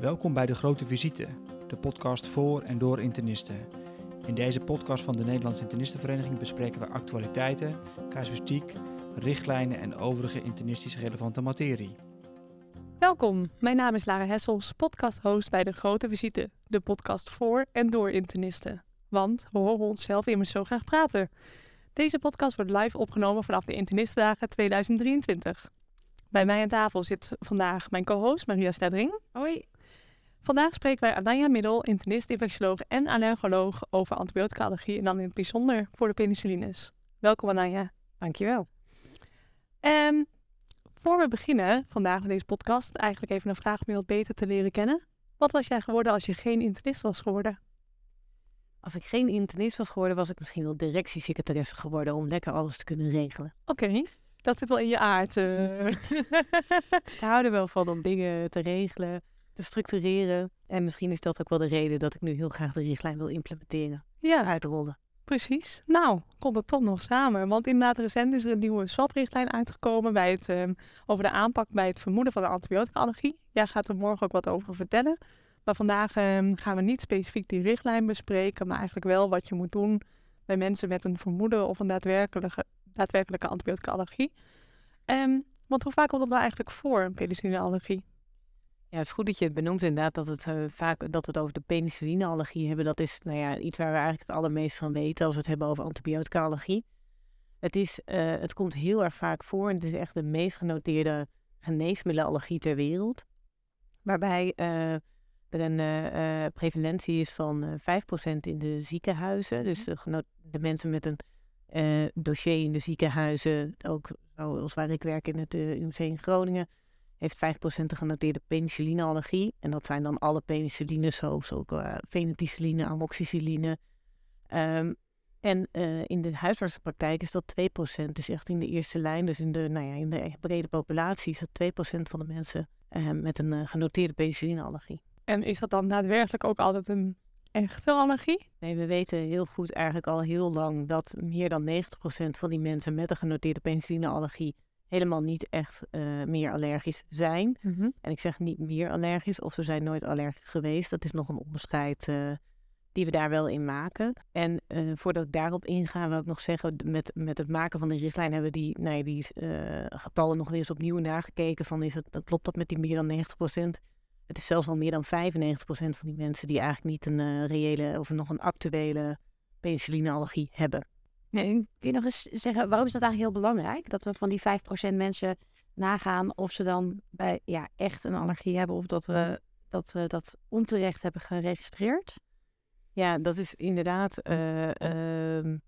Welkom bij De Grote Visite, de podcast voor en door internisten. In deze podcast van de Nederlandse Internistenvereniging bespreken we actualiteiten, casuïstiek, richtlijnen en overige internistisch relevante materie. Welkom, mijn naam is Lara Hessels, podcast-host bij De Grote Visite, de podcast voor en door internisten. Want we horen onszelf immers zo graag praten. Deze podcast wordt live opgenomen vanaf de Internistendagen 2023. Bij mij aan tafel zit vandaag mijn co-host Maria Stedring. Hoi. Vandaag spreken wij Anaya Middel, internist, infectioloog en allergoloog over antibiotica-allergie en dan in het bijzonder voor de penicillines. Welkom Anaya. Dankjewel. Um, voor we beginnen vandaag met deze podcast, eigenlijk even een vraag om je wat beter te leren kennen. Wat was jij geworden als je geen internist was geworden? Als ik geen internist was geworden, was ik misschien wel directiesecretaresse geworden om lekker alles te kunnen regelen. Oké, dat zit wel in je aard. Uh. ik hou er wel van om dingen te regelen, te structureren. En misschien is dat ook wel de reden dat ik nu heel graag de richtlijn wil implementeren. Ja. Uitrollen. Precies. Nou, komt het toch nog samen. Want inderdaad, recent is er een nieuwe SWAP-richtlijn uitgekomen bij het, um, over de aanpak bij het vermoeden van een antibiotica-allergie. Jij gaat er morgen ook wat over vertellen. Maar vandaag um, gaan we niet specifiek die richtlijn bespreken, maar eigenlijk wel wat je moet doen bij mensen met een vermoeden of een daadwerkelijke, daadwerkelijke antibiotica-allergie. Um, want hoe vaak komt dat nou eigenlijk voor, een penicillineallergie? Ja, het is goed dat je het benoemt inderdaad dat het uh, vaak dat we het over de penicillineallergie hebben. Dat is nou ja, iets waar we eigenlijk het allermeest van weten als we het hebben over antibiotica-allergie. Het, is, uh, het komt heel erg vaak voor en het is echt de meest genoteerde geneesmiddelenallergie ter wereld. Waarbij uh, er een prevalentie is van 5% in de ziekenhuizen. Dus de, de mensen met een dossier in de ziekenhuizen, ook zoals waar ik werk in het UMC in Groningen heeft 5% de genoteerde penicillineallergie. En dat zijn dan alle penicillines, zoals ook uh, feneticilline, amoxicilline. Um, en uh, in de huisartsenpraktijk is dat 2%. Dus echt in de eerste lijn, dus in de, nou ja, in de brede populatie, is dat 2% van de mensen uh, met een genoteerde penicillineallergie. En is dat dan daadwerkelijk ook altijd een echte allergie? Nee, we weten heel goed eigenlijk al heel lang dat meer dan 90% van die mensen met een genoteerde penicillineallergie helemaal niet echt uh, meer allergisch zijn. Mhm. Mm -hmm. En ik zeg niet meer allergisch of ze zijn nooit allergisch geweest. Dat is nog een onderscheid uh, die we daar wel in maken. En uh, voordat ik daarop inga, wil ik nog zeggen, met, met het maken van de richtlijn hebben we die, nee, die getallen nog weer eens opnieuw nagekeken. Van is het, klopt dat met die meer dan 90%? Het is zelfs al meer dan 95% van die mensen die eigenlijk niet een reële of nog een actuele penicillineallergie hebben. Kun je nog eens zeggen, waarom is dat eigenlijk heel belangrijk? Dat we van die 5% mensen nagaan of ze dan bij ja, echt een allergie hebben of dat we dat, we dat onterecht hebben geregistreerd? Ja, dat is inderdaad, uh, uh,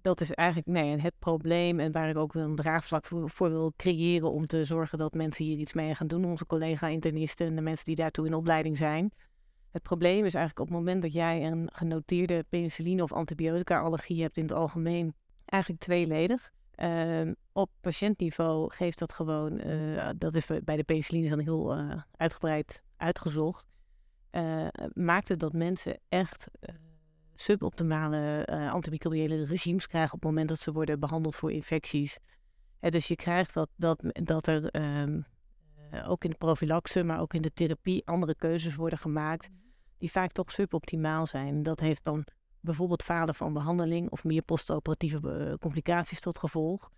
dat is eigenlijk nee, het probleem en waar ik ook een draagvlak voor, voor, wil creëren om te zorgen dat mensen hier iets mee gaan doen, onze collega-internisten en de mensen die daartoe in opleiding zijn. Het probleem is eigenlijk op het moment dat jij een genoteerde penicilline of antibiotica-allergie hebt in het algemeen, eigenlijk tweeledig. Uh, op patiëntniveau geeft dat gewoon, uh, dat is bij de penicillines dan heel uh, uitgebreid uitgezocht, uh, maakt het dat mensen echt suboptimale antimicrobiële regimes krijgen op het moment dat ze worden behandeld voor infecties. dus je krijgt dat, dat, dat er um, ook in de profylaxe, maar ook in de therapie andere keuzes worden gemaakt die vaak toch suboptimaal zijn. Dat heeft dan bijvoorbeeld falen van behandeling of meer postoperatieve uh, complicaties tot gevolg.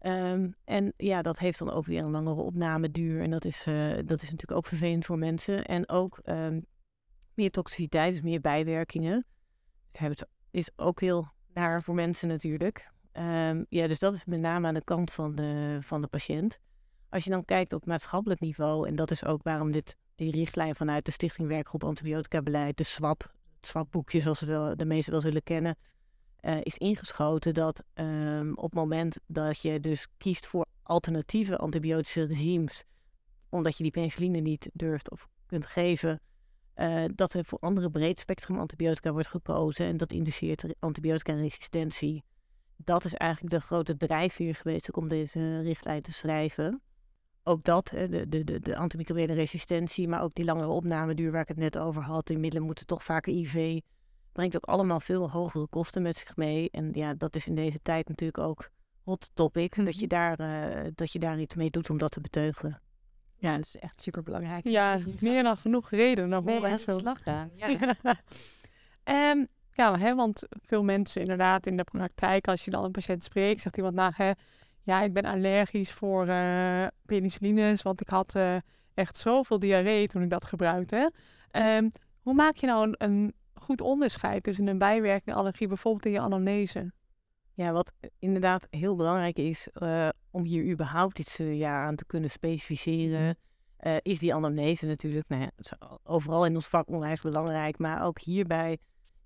Um, en ja, dat heeft dan ook weer een langere opnameduur. En dat is, uh, dat is natuurlijk ook vervelend voor mensen. En ook um, meer toxiciteit, dus meer bijwerkingen. Dat is ook heel naar voor mensen natuurlijk. Um, ja, dus dat is met name aan de kant van de, van de patiënt. Als je dan kijkt op maatschappelijk niveau, en dat is ook waarom dit die richtlijn vanuit de Stichting Werkgroep Antibiotica Beleid, de SWAP, het SWAP-boekje zoals we de meesten wel zullen kennen, uh, is ingeschoten dat um, op het moment dat je dus kiest voor alternatieve antibiotische regimes, omdat je die penicilline niet durft of kunt geven, uh, dat er voor andere breed spectrum antibiotica wordt gekozen en dat induceert antibiotica-resistentie. Dat is eigenlijk de grote drijfveer geweest om deze richtlijn te schrijven ook dat, de, de, de, de antimicrobiële resistentie, maar ook die langere opnameduur waar ik het net over had. Die middelen moeten toch vaker IV. Brengt ook allemaal veel hogere kosten met zich mee. En ja, dat is in deze tijd natuurlijk ook hot topic. Dat je daar, uh, dat je daar iets mee doet om dat te beteugelen. Ja, dat is echt super belangrijk. Ja, meer dan genoeg reden. Hoor aan de slag gaan? Ja. Ehm, ja, hè, want veel mensen inderdaad in de praktijk, als je dan een patiënt spreekt, zegt iemand nou, hè, ja, ik ben allergisch voor eh penicillines, want ik had eh, echt zoveel diarree toen ik dat gebruikte. Ehm, hoe maak je nou een, een goed onderscheid tussen een bijwerking en allergie, bijvoorbeeld in je anamnese? Ja, wat inderdaad heel belangrijk is eh, om hier überhaupt iets ja, aan te kunnen specificeren, eh, is die anamnese natuurlijk. Nou ja, overal in ons vak onwijs belangrijk, maar ook hierbij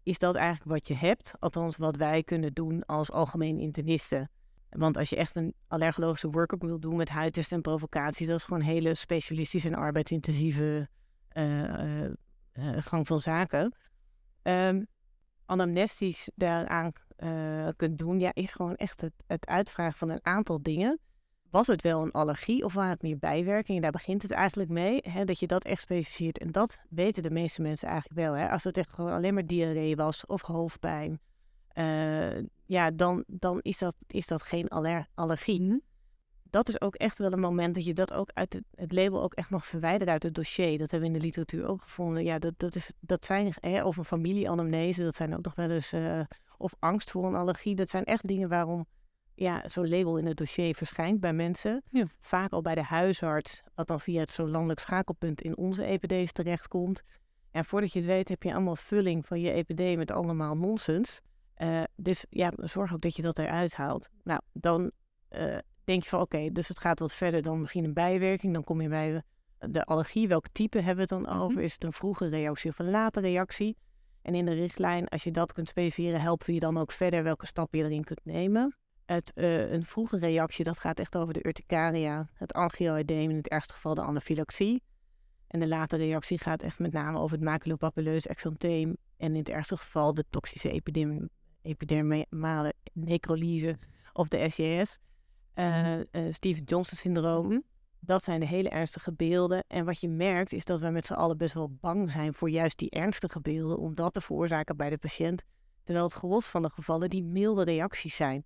is dat eigenlijk wat je hebt. Althans, wat wij kunnen doen als algemeen internisten. Want als je echt een allergologische workup wil doen met huidtesten en provocaties, dat is gewoon hele specialistische en arbeidsintensieve eh, eh, eh, gang van zaken. Ehm, anamnestisch daaraan kunt doen, ja, is gewoon echt het, het uitvragen van een aantal dingen. Was het wel een allergie of waren het meer bijwerkingen? Daar begint het eigenlijk mee, hè, dat je dat echt specificeert. En dat weten de meeste mensen eigenlijk wel. Hè. Als het echt gewoon alleen maar diarree was of hoofdpijn, eh, ja, dan, dan is, dat, is dat geen aller- allergie. Dat is ook echt wel een moment dat je dat ook uit het, het label ook echt nog verwijdert uit het dossier. Dat hebben we in de literatuur ook gevonden. Ja, dat, dat, is, dat zijn, hè, of een familieanamnese, dat zijn ook nog wel eens, eh, of angst voor een allergie. Dat zijn echt dingen waarom ja, zo'n label in het dossier verschijnt bij mensen. Ja. Vaak al bij de huisarts, wat dan via het zo'n landelijk schakelpunt in onze EPD's terechtkomt. En voordat je het weet heb je allemaal vulling van je EPD met allemaal nonsens. Eh, dus ja, zorg ook dat je dat eruit haalt. Nou, dan eh, denk je van oké, dus het gaat wat verder dan misschien een bijwerking. Dan kom je bij de allergie. Welk type hebben we het dan over? Is het een vroege reactie of een late reactie? En in de richtlijn, als je dat kunt specificeren, helpen we je dan ook verder welke stappen je erin kunt nemen. Het, eh, een vroege reactie, dat gaat echt over de urticaria, het angioedeem, in het ergste geval de anafylaxie. En de late reactie gaat echt met name over het maculopapuleus exantheem en in het ergste geval de toxische epidem, epidermale necrolyse of de SJS. eh eh, Steven Johnson syndroom. Dat zijn de hele ernstige beelden. En wat je merkt is dat we met z'n allen best wel bang zijn voor juist die ernstige beelden, om dat te veroorzaken bij de patiënt. Terwijl het gros van de gevallen die milde reacties zijn.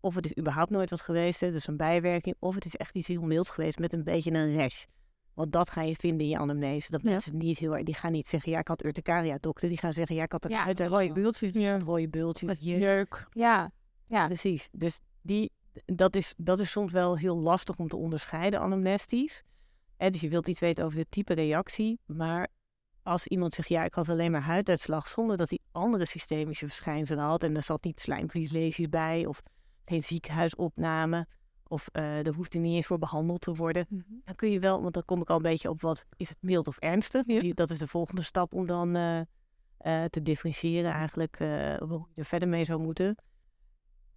Of het is überhaupt nooit wat geweest, hè, dus een bijwerking. Of het is echt iets heel milds geweest met een beetje een rash. Want dat ga je vinden in je anamnese. Dat Ja. mensen niet heel erg, die gaan niet zeggen, ja, ik had urticaria, dokter. Die gaan zeggen, ja, ik had een Ja, uit rode bultjes, Ja. rode bultjes. Jeuk. Ja, ja. Precies. Dus die, dat, is, dat is soms wel heel lastig om te onderscheiden, anamnestisch. En dus je wilt iets weten over de type reactie. Maar als iemand zegt, ja, ik had alleen maar huiduitslag... zonder dat hij andere systemische verschijnselen had... en er zat niet slijmvlieslesies bij... of geen ziekenhuisopname... of eh er hoeft er niet eens voor behandeld te worden... dan kun je wel, want dan kom ik al een beetje op wat is het mild of ernstig. Ja. Die, dat is de volgende stap om dan eh, eh, te differentiëren eigenlijk hoe je er verder mee zou moeten.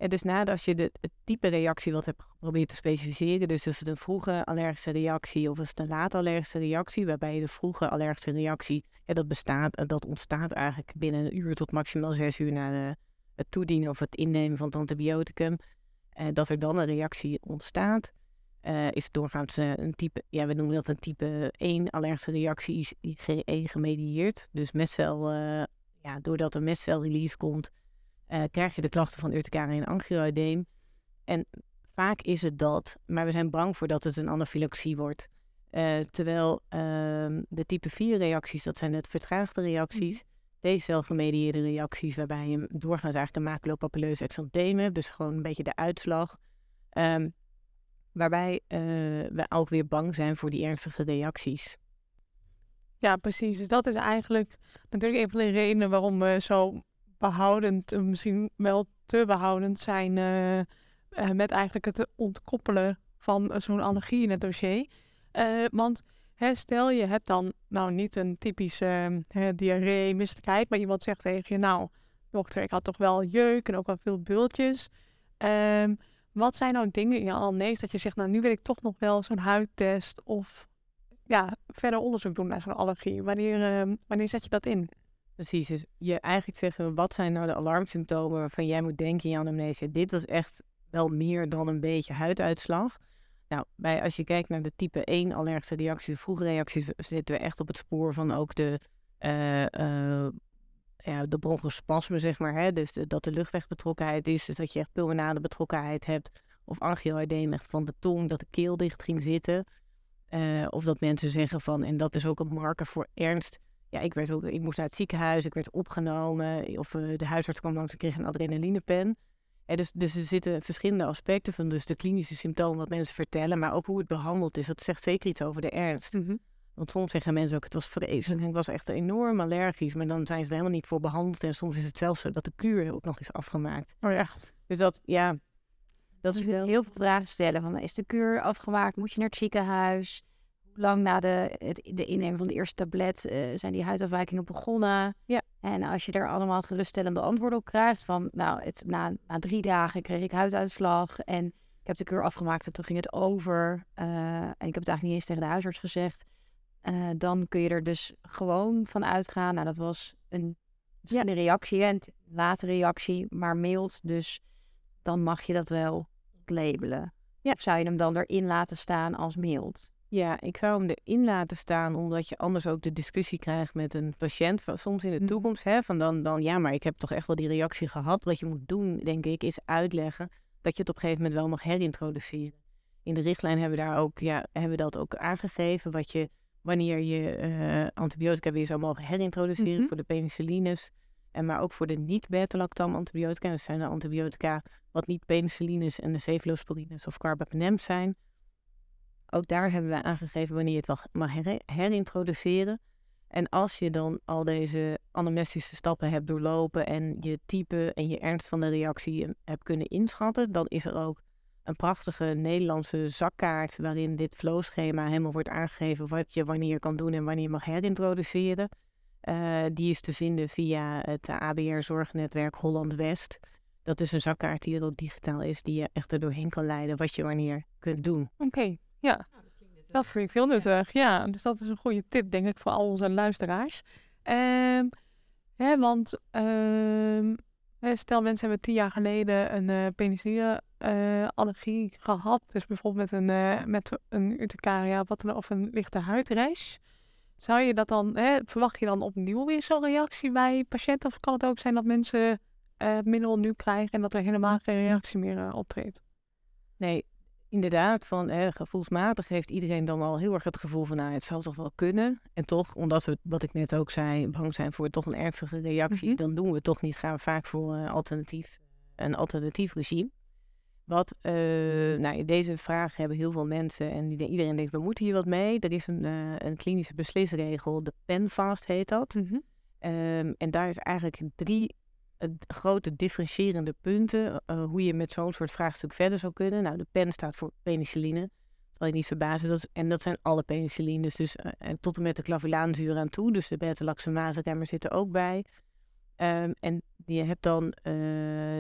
En dus nadat als je de, het type reactie wat hebt geprobeerd te specificeren, dus is het een vroege allergische reactie of is het een late allergische reactie, waarbij je de vroege allergische reactie, ja, dat bestaat, dat ontstaat eigenlijk binnen een uur tot maximaal zes uur na de, het toedienen of het innemen van het antibioticum. Eh, dat er dan een reactie ontstaat, eh, is doorgaans eh, een type, ja, we noemen dat een type 1 allergische reactie, IgE gemedieerd. Dus mestcel, ja, doordat er mestcelrelease komt, eh, krijg je de klachten van urticaria en angioedeem. En vaak is het dat, maar we zijn bang voor dat het een anafylaxie wordt. Terwijl ehm, de type 4 reacties, dat zijn net vertraagde reacties. Deze gemedieerde reacties, waarbij je doorgaans eigenlijk een maculopapuleus exantheem hebt. Dus gewoon een beetje de uitslag. Ehm, waarbij eh, we ook weer bang zijn voor die ernstige reacties. Ja, precies. Dus dat is eigenlijk natuurlijk een van de redenen waarom we zo behoudend, eh, misschien wel te behoudend zijn eh, met eigenlijk het ontkoppelen van zo'n allergie in het dossier. Want hè, stel je hebt dan nou niet een typische eh, diarree, misselijkheid, maar iemand zegt tegen je, nou dokter, ik had toch wel jeuk en ook wel veel bultjes. Ehm, wat zijn nou dingen in je anamnese dat je zegt, nou nu wil ik toch nog wel zo'n huidtest of ja, verder onderzoek doen naar zo'n allergie? Wanneer, ehm, wanneer zet je dat in? Precies, dus je eigenlijk zeggen, wat zijn nou de alarmsymptomen waarvan jij moet denken in je anamnese? Dit was echt wel meer dan een beetje huiduitslag. Nou, bij, als je kijkt naar de type 1 allergische reacties, de vroege reacties, zitten we echt op het spoor van ook de, eh eh ja, de bronchospasme, zeg maar. Hè? Dus dat de luchtwegbetrokkenheid is, dus dat je echt pulmonale betrokkenheid hebt. Of angioedeem echt van de tong, dat de keel dicht ging zitten. Eh, of dat mensen zeggen van, en dat is ook een marker voor ernst. Ja, ik, werd ook, ik moest naar het ziekenhuis, ik werd opgenomen. Of de huisarts kwam langs en kreeg een adrenalinepen. Dus, dus er zitten verschillende aspecten van dus de klinische symptomen wat mensen vertellen, maar ook hoe het behandeld is. Dat zegt zeker iets over de ernst. Mhm. Want soms zeggen mensen ook, het was vreselijk ik was echt enorm allergisch. Maar dan zijn ze er helemaal niet voor behandeld. En soms is het zelfs zo dat de kuur ook nog is afgemaakt. Oh ja. Dus dat, ja, dat is heel veel vragen stellen. Van, is de kuur afgemaakt? Moet je naar het ziekenhuis? Hoe lang na de, het, de innemen van de eerste tablet eh, zijn die huidafwijkingen begonnen? Ja. En als je daar allemaal geruststellende antwoorden op krijgt. Van nou, het, na, na drie dagen kreeg ik huiduitslag. En ik heb de kuur afgemaakt en toen ging het over. eh, en ik heb het eigenlijk niet eens tegen de huisarts gezegd. eh, dan kun je er dus gewoon van uitgaan. Nou, dat was een, ja. een reactie, een late reactie, maar mild. Dus dan mag je dat wel labelen. Ja. Of zou je hem dan erin laten staan als mild? Ja, ik zou hem erin laten staan, omdat je anders ook de discussie krijgt met een patiënt. Van, soms in de Mhm. toekomst, hè, van dan, dan, ja, maar ik heb toch echt wel die reactie gehad. Wat je moet doen, denk ik, is uitleggen dat je het op een gegeven moment wel mag herintroduceren. In de richtlijn hebben we daar ook, ja, hebben we dat ook aangegeven, wat je, wanneer je eh, antibiotica weer zou mogen herintroduceren Mhm. voor de penicillines. En maar ook voor de niet-beta-lactam antibiotica. Dat zijn de antibiotica wat niet penicillines en de cephalosporines of carbapenems zijn. Ook daar hebben we aangegeven wanneer je het mag her- herintroduceren. En als je dan al deze anamnestische stappen hebt doorlopen en je type en je ernst van de reactie hebt kunnen inschatten, dan is er ook een prachtige Nederlandse zakkaart waarin dit flowschema helemaal wordt aangegeven wat je wanneer kan doen en wanneer je mag herintroduceren. Eh, die is te vinden via het ABR Zorgnetwerk Holland West. Dat is een zakkaart die er ook digitaal is, die je echt er doorheen kan leiden wat je wanneer kunt doen. Oké, ja. Dat vind ik heel nuttig. Ja, dus dat is een goede tip, denk ik, voor al onze luisteraars. Ehm, hè, want ehm, hè, stel mensen hebben tien jaar geleden een eh penicilline-allergie gehad. Dus bijvoorbeeld met een, eh, met een urticaria wat dan, of een lichte huidrash. Zou je dat dan, hè, verwacht je dan opnieuw weer zo'n reactie bij patiënten? Of kan het ook zijn dat mensen eh, het middel nu krijgen en dat er helemaal geen reactie meer optreedt? Nee, inderdaad, van hè, gevoelsmatig heeft iedereen dan al heel erg het gevoel van, nou, het zal toch wel kunnen. En toch, omdat we, wat ik net ook zei, bang zijn voor toch een ernstige reactie, Mhm. dan doen we het toch niet. Gaan we vaak voor een alternatief, een alternatief regime. Wat, eh, nou, deze vraag hebben heel veel mensen en iedereen denkt, we moeten hier wat mee. Er is een, eh, een klinische beslisregel, de PENFAST heet dat. Ehm, en daar is eigenlijk drie grote differentiërende punten eh, hoe je met zo'n soort vraagstuk verder zou kunnen. Nou, de pen staat voor penicilline. Zal je niet verbazen. Dat en dat zijn alle penicillines. Dus eh, en tot en met de clavulaanzuur aan toe. Dus de beta-lactamase-remmer zit er ook bij. Ehm, en je hebt dan, eh,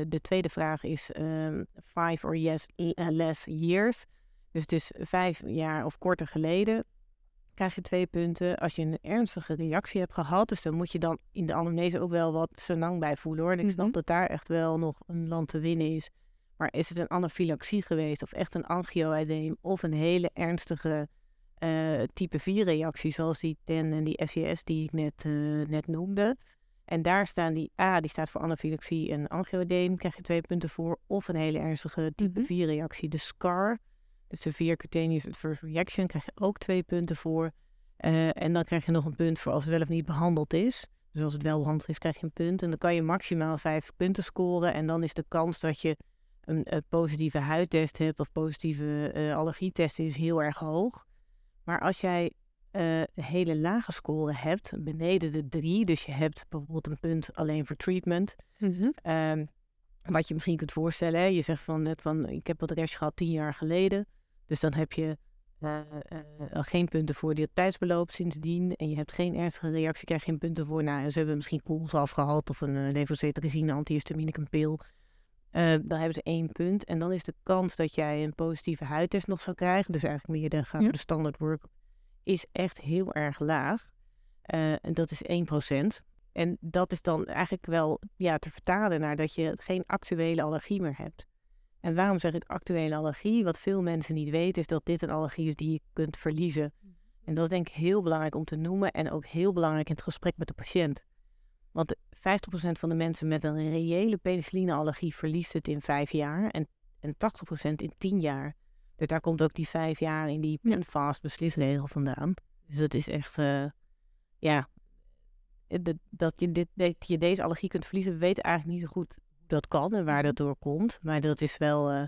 de tweede vraag is ehm, five or yes, eh, less years. Dus het is vijf jaar of korter geleden krijg je twee punten. Als je een ernstige reactie hebt gehad, dus dan moet je dan in de anamnese ook wel wat senang bij voelen hoor. En ik snap Mhm. dat daar echt wel nog een land te winnen is. Maar is het een anafylaxie geweest of echt een angioedeem of een hele ernstige eh, type 4 reactie zoals die TEN en die SES die ik net, eh, net noemde. En daar staan die A, die staat voor anafylaxie en angioedeem, krijg je twee punten voor. Of een hele ernstige type Mhm. 4 reactie, de SCAR. De severe cutaneous adverse reaction krijg je ook twee punten voor. Eh, en dan krijg je nog een punt voor als het wel of niet behandeld is. Dus als het wel behandeld is, krijg je een punt. En dan kan je maximaal vijf punten scoren. En dan is de kans dat je een, positieve huidtest hebt of positieve eh, allergietest is heel erg hoog. Maar als jij een hele lage score hebt, beneden de drie, dus je hebt bijvoorbeeld een punt alleen voor treatment, Ehm, wat je misschien kunt voorstellen, hè, je zegt van net van ik heb wat rash gehad tien jaar geleden. Dus dan heb je eh, eh, al geen punten voor dit tijdsbeloop sindsdien. En je hebt geen ernstige reactie, krijg je geen punten voor. Nou, ze hebben misschien koolzalf gehad of een uh, levocetirizine, antihistaminicum pil. Eh, dan hebben ze één punt. En dan is de kans dat jij een positieve huidtest nog zou krijgen, dus eigenlijk meer Ja. voor de standard work, is echt heel erg laag. Eh, en dat is 1%. En dat is dan eigenlijk wel ja, te vertalen naar dat je geen actuele allergie meer hebt. En waarom zeg ik actuele allergie? Wat veel mensen niet weten is dat dit een allergie is die je kunt verliezen. En dat is denk ik heel belangrijk om te noemen en ook heel belangrijk in het gesprek met de patiënt. Want 50% van de mensen met een reële penicillineallergie verliest het in vijf jaar en, en 80% in 10 jaar. Dus daar komt ook die vijf jaar in die Ja. fast beslisregel vandaan. Dus dat is echt, eh, ja, dat, dat, je dit, dat je deze allergie kunt verliezen, we weten eigenlijk niet zo goed dat kan en waar dat door komt. Maar dat is wel, eh,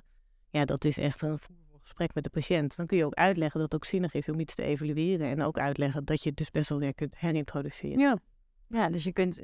ja, dat is echt een gesprek met de patiënt. Dan kun je ook uitleggen dat het ook zinnig is om iets te evalueren en ook uitleggen dat je het dus best wel weer kunt herintroduceren. Ja. Ja, dus je kunt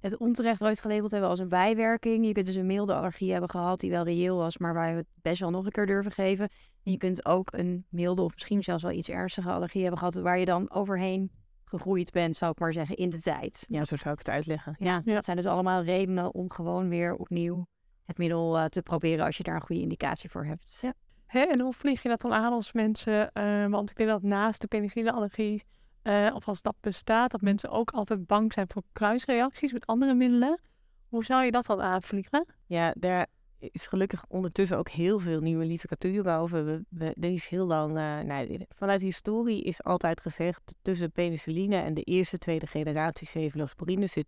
het onterecht ooit gelabeld hebben als een bijwerking. Je kunt dus een milde allergie hebben gehad die wel reëel was, maar waar we het best wel nog een keer durven geven. En je kunt ook een milde of misschien zelfs wel iets ernstige allergie hebben gehad waar je dan overheen gegroeid bent, zou ik maar zeggen, in de tijd. Ja, zo zou ik het uitleggen. Ja, Ja. dat zijn dus allemaal redenen om gewoon weer opnieuw het middel eh, te proberen als je daar een goede indicatie voor hebt. Ja. Hè, en hoe vlieg je dat dan aan als mensen? eh, want ik denk dat naast de penicillineallergie, eh of als dat bestaat, dat mensen ook altijd bang zijn voor kruisreacties met andere middelen. Hoe zou je dat dan aanvliegen? Ja, daar is gelukkig ondertussen ook heel veel nieuwe literatuur over. We, we, er is heel lang, eh, nou, vanuit historie is altijd gezegd, tussen penicilline en de eerste, tweede generatie cephalosporine zit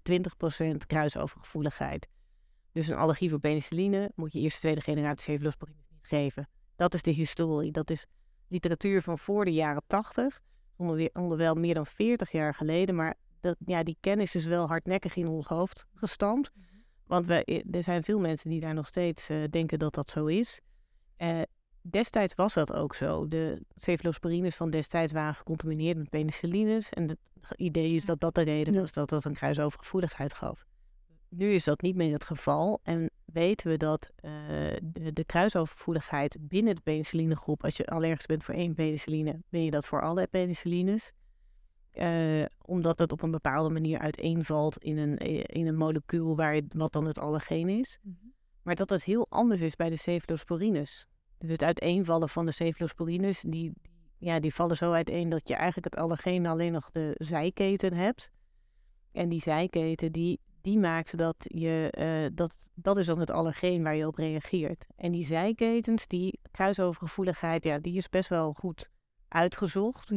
20% kruisovergevoeligheid. Dus een allergie voor penicilline moet je eerste, tweede generatie cephalosporine niet geven. Dat is de historie. Dat is literatuur van voor de jaren 80, onder, onderwel meer dan 40 jaar geleden. Maar dat, ja, die kennis is wel hardnekkig in ons hoofd gestampt. Want we, er zijn veel mensen die daar nog steeds eh, denken dat dat zo is. Eh, destijds was dat ook zo. De cephalosporines van destijds waren gecontamineerd met penicillines. En het idee is dat dat de reden was dat dat een kruisovergevoeligheid gaf. Nu is dat niet meer het geval. En weten we dat eh, de, de kruisovergevoeligheid binnen de penicillinegroep... als je allergisch bent voor één penicilline, ben je dat voor alle penicillines. Eh, omdat het op een bepaalde manier uiteenvalt in een, eh, in een molecuul waar je, wat dan het allergeen is. Maar dat het heel anders is bij de cephalosporines. Dus het uiteenvallen van de cephalosporines, die, ja, die vallen zo uiteen dat je eigenlijk het allergeen alleen nog de zijketen hebt. En die zijketen, die, die maakt dat je, eh, dat, dat is dan het allergeen waar je op reageert. En die zijketens, die kruisovergevoeligheid, ja, die is best wel goed uitgezocht.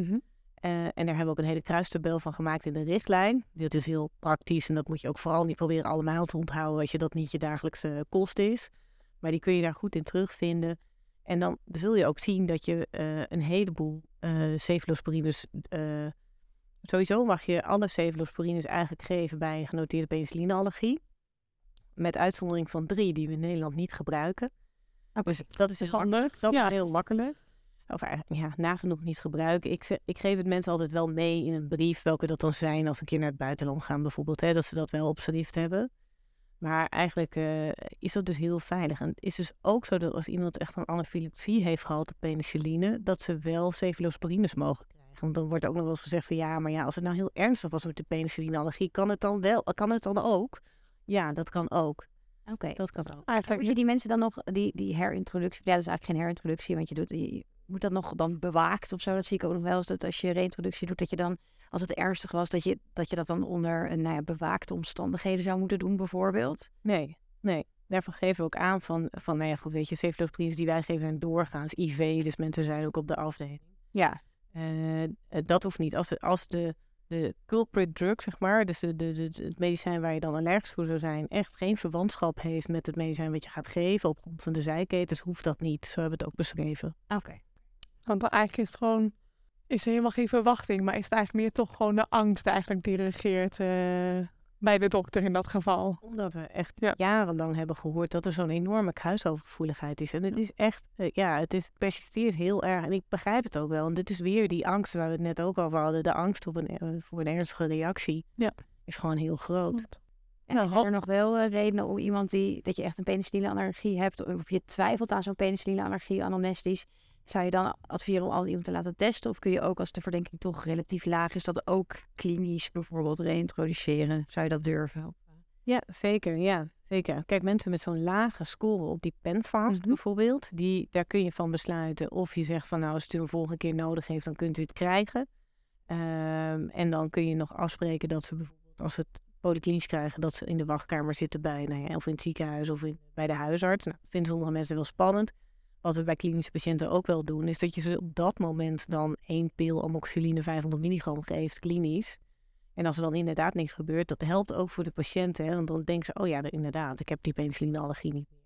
Eh, en daar hebben we ook een hele kruistabel van gemaakt in de richtlijn. Dat is heel praktisch en dat moet je ook vooral niet proberen allemaal te onthouden als je dat niet je dagelijkse kost is. Maar die kun je daar goed in terugvinden. En dan zul je ook zien dat je eh, een heleboel cephalosporines... eh, sowieso mag je alle cephalosporines eigenlijk geven bij een genoteerde penicillineallergie. Met uitzondering van drie die we in Nederland niet gebruiken. Dus dat is heel handig. dat Ja. is heel makkelijk. Of eigenlijk, ja, nagenoeg niet gebruiken. Ik, ik geef het mensen altijd wel mee in een brief, welke dat dan zijn als ze een keer naar het buitenland gaan bijvoorbeeld. Hè, dat ze dat wel op schrift hebben. Maar eigenlijk eh, is dat dus heel veilig. En het is dus ook zo dat als iemand echt een anafylactie heeft gehad op penicilline, dat ze wel cephalosporines mogen krijgen. Want dan wordt ook nog wel eens gezegd van ja, maar ja, als het nou heel ernstig was met de penicillineallergie, kan het dan wel, kan het dan ook? Ja, dat kan ook. Oké. Dat kan ook. Eigenlijk Moet je die mensen dan nog, die, die herintroductie, ja, dat is eigenlijk geen herintroductie, want je doet, je moet dat nog dan bewaakt of zo. Dat zie ik ook nog wel eens, dat als je reintroductie doet, dat je dan, als het ernstig was, dat je dat, je dat dan onder een nou ja, bewaakte omstandigheden zou moeten doen, bijvoorbeeld. Nee, nee. Daarvan geven we ook aan van, van nou ja, goed, weet je, cephalosporines die wij geven zijn doorgaans IV, dus mensen zijn ook op de afdeling. Ja. Eh, eh, dat hoeft niet. Als de, als de, de culprit drug, zeg maar, dus de, de, de- het medicijn waar je dan allergisch voor zou zijn, echt geen verwantschap heeft met het medicijn wat je gaat geven op grond van de zijketens, hoeft dat niet. Zo hebben we het ook beschreven. Oké. Want dan eigenlijk is het gewoon, is er helemaal geen verwachting, maar is het eigenlijk meer toch gewoon de angst eigenlijk die regeert eh, bij de dokter in dat geval. Omdat we echt Ja. jarenlang hebben gehoord dat er zo'n enorme kruisovergevoeligheid is. En het is echt, eh, ja, het, is, het persisteert heel erg. En ik begrijp het ook wel. En dit is weer die angst waar we het net ook over hadden. De angst op een, eh, voor een ernstige reactie Ja. is gewoon heel groot. En Nou, zijn er nog wel eh, redenen om iemand die, dat je echt een penicillineallergie hebt, of je twijfelt aan zo'n penicillineallergie anamnestisch, zou je dan adviseren om altijd iemand te laten testen? Of kun je ook als de verdenking toch relatief laag is, dat ook klinisch bijvoorbeeld reintroduceren? Zou je dat durven? Ja, zeker. Ja, zeker. Kijk, mensen met zo'n lage score op die penfast Mhm. bijvoorbeeld, die, daar kun je van besluiten of je zegt van nou, als het u een volgende keer nodig heeft, dan kunt u het krijgen. Ehm, en dan kun je nog afspreken dat ze bijvoorbeeld, als ze het polyklinisch krijgen, dat ze in de wachtkamer zitten bij, nou ja, of in het ziekenhuis of in, bij de huisarts. Nou, vinden sommige mensen wel spannend. Wat we bij klinische patiënten ook wel doen, is dat je ze op dat moment dan één pil amoxicilline 500 milligram geeft, klinisch. En als er dan inderdaad niks gebeurt, dat helpt ook voor de patiënt. Hè? Want dan denken ze, oh ja, inderdaad, ik heb die penicillineallergie niet meer.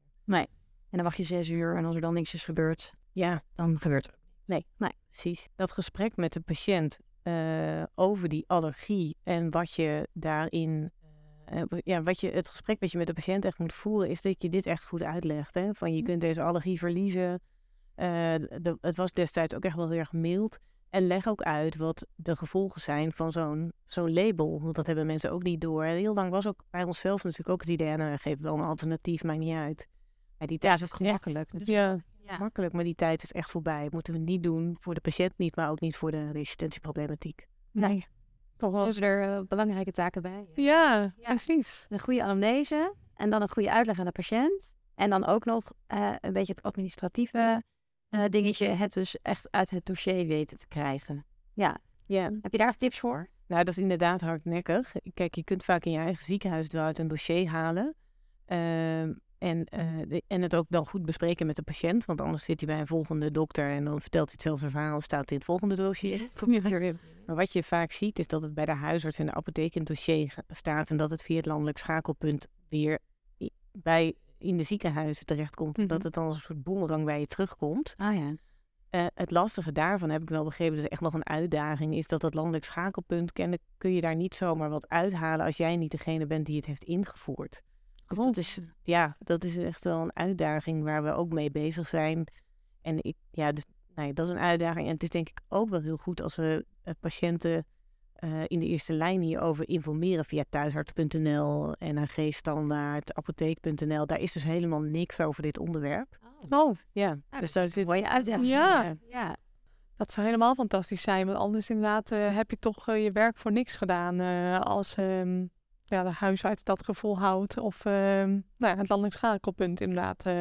En dan wacht je zes uur en als er dan niks is gebeurd. Ja, dan gebeurt er. Nee. Nee. precies. Dat gesprek met de patiënt eh, over die allergie en wat je daarin. Eh, ja, wat je, het gesprek wat je met de patiënt echt moet voeren, is dat je dit echt goed uitlegt. Hè? Van je kunt deze allergie verliezen. Eh, de, het was destijds ook echt wel heel erg mild. En leg ook uit wat de gevolgen zijn van zo'n zo'n label. Want dat hebben mensen ook niet door. En heel lang was ook bij onszelf natuurlijk ook het idee, nou, geef wel een alternatief, maakt niet uit. Maar die tijd Ja, is gemakkelijk. Dus, Ja, ja. makkelijk, maar die tijd is echt voorbij. Dat moeten we niet doen voor de patiënt niet, maar ook niet voor de resistentieproblematiek. Nee. Hebben er eh, belangrijke taken bij. Ja, Ja. precies. Een goede anamnese en dan een goede uitleg aan de patiënt. En dan ook nog eh, een beetje het administratieve eh, dingetje. Het dus echt uit het dossier weten te krijgen. Ja, Ja, heb je daar tips voor? nou dat is inderdaad hardnekkig. Kijk, je kunt vaak in je eigen ziekenhuis eruit een dossier halen. En, eh, de- en het ook dan goed bespreken met de patiënt. Want anders zit hij bij een volgende dokter en dan vertelt hij hetzelfde verhaal. Staat in het volgende dossier. Maar wat je vaak ziet is dat het bij de huisarts en de apotheek in het dossier staat. En dat het via het landelijk schakelpunt weer bij, in de ziekenhuizen terechtkomt. Mhm. Dat het dan als een soort boemerang bij je terugkomt. Ah ja. Eh, het lastige daarvan heb ik wel begrepen, dus echt nog een uitdaging, is dat het landelijk schakelpunt kennelijk kun je daar niet zomaar wat uithalen als jij niet degene bent die het heeft ingevoerd. Dus dat is, ja, dat is echt wel een uitdaging waar we ook mee bezig zijn. En ik, ja, dus, nou ja, dat is een uitdaging. En het is denk ik ook wel heel goed als we eh, patiënten eh, in de eerste lijn hierover informeren via thuisarts.nl, NHG-standaard, apotheek.nl. Daar is dus helemaal niks over dit onderwerp. Oh, Ja, Nou, dus dat daar is een zit... mooie uitdaging. Ja. ja. dat zou helemaal fantastisch zijn. Want anders inderdaad eh, heb je toch je werk voor niks gedaan. eh, als ehm, ja, de huisarts dat gevoel houdt. Of ehm, nou ja, het landelijk schakelpunt inderdaad eh,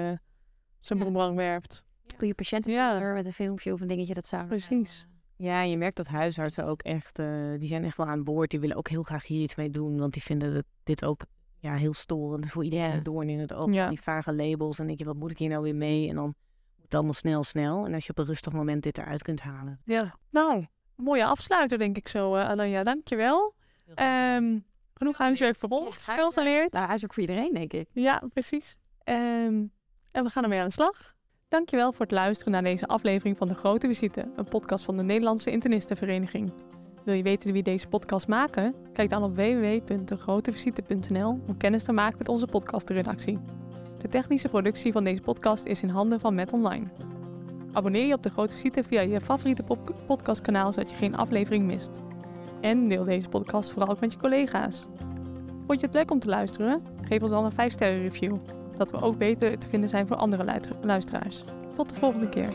zijn Ja. boemerang werpt. Goede patiëntenfolder met een filmpje of een dingetje. Dat zou Precies. Ja, je merkt dat huisartsen ook echt, eh, die zijn echt wel aan boord. Die willen ook heel graag hier iets mee doen, want die vinden het, dit ook ja, heel storend. Voor iedereen Ja. een doorn in het oog, Ja. die vage labels. En denk je, wat moet ik hier nou weer mee? En dan moet het allemaal snel, snel. En als je op een rustig moment dit eruit kunt halen. Ja. Nou, mooie afsluiter denk ik zo, uh, Alanja. Dankjewel. Ehm genoeg huiswerk voor ons. Ja, Veel geleerd. Nou, huiswerk voor iedereen, denk ik. Ja, precies. Ehm, en we gaan ermee aan de slag. Dankjewel voor het luisteren naar deze aflevering van De Grote Visite, een podcast van de Nederlandse Internistenvereniging. Wil je weten wie deze podcast maken? Kijk dan op www.degrotevisite.nl om kennis te maken met onze podcastredactie. De technische productie van deze podcast is in handen van Met Online. Abonneer je op De Grote Visite via je favoriete podcastkanaal zodat je geen aflevering mist. En deel deze podcast vooral ook met je collega's. Vond je het leuk om te luisteren? Geef ons dan een 5-sterren review dat we ook beter te vinden zijn voor andere luister- luisteraars. Tot de volgende keer.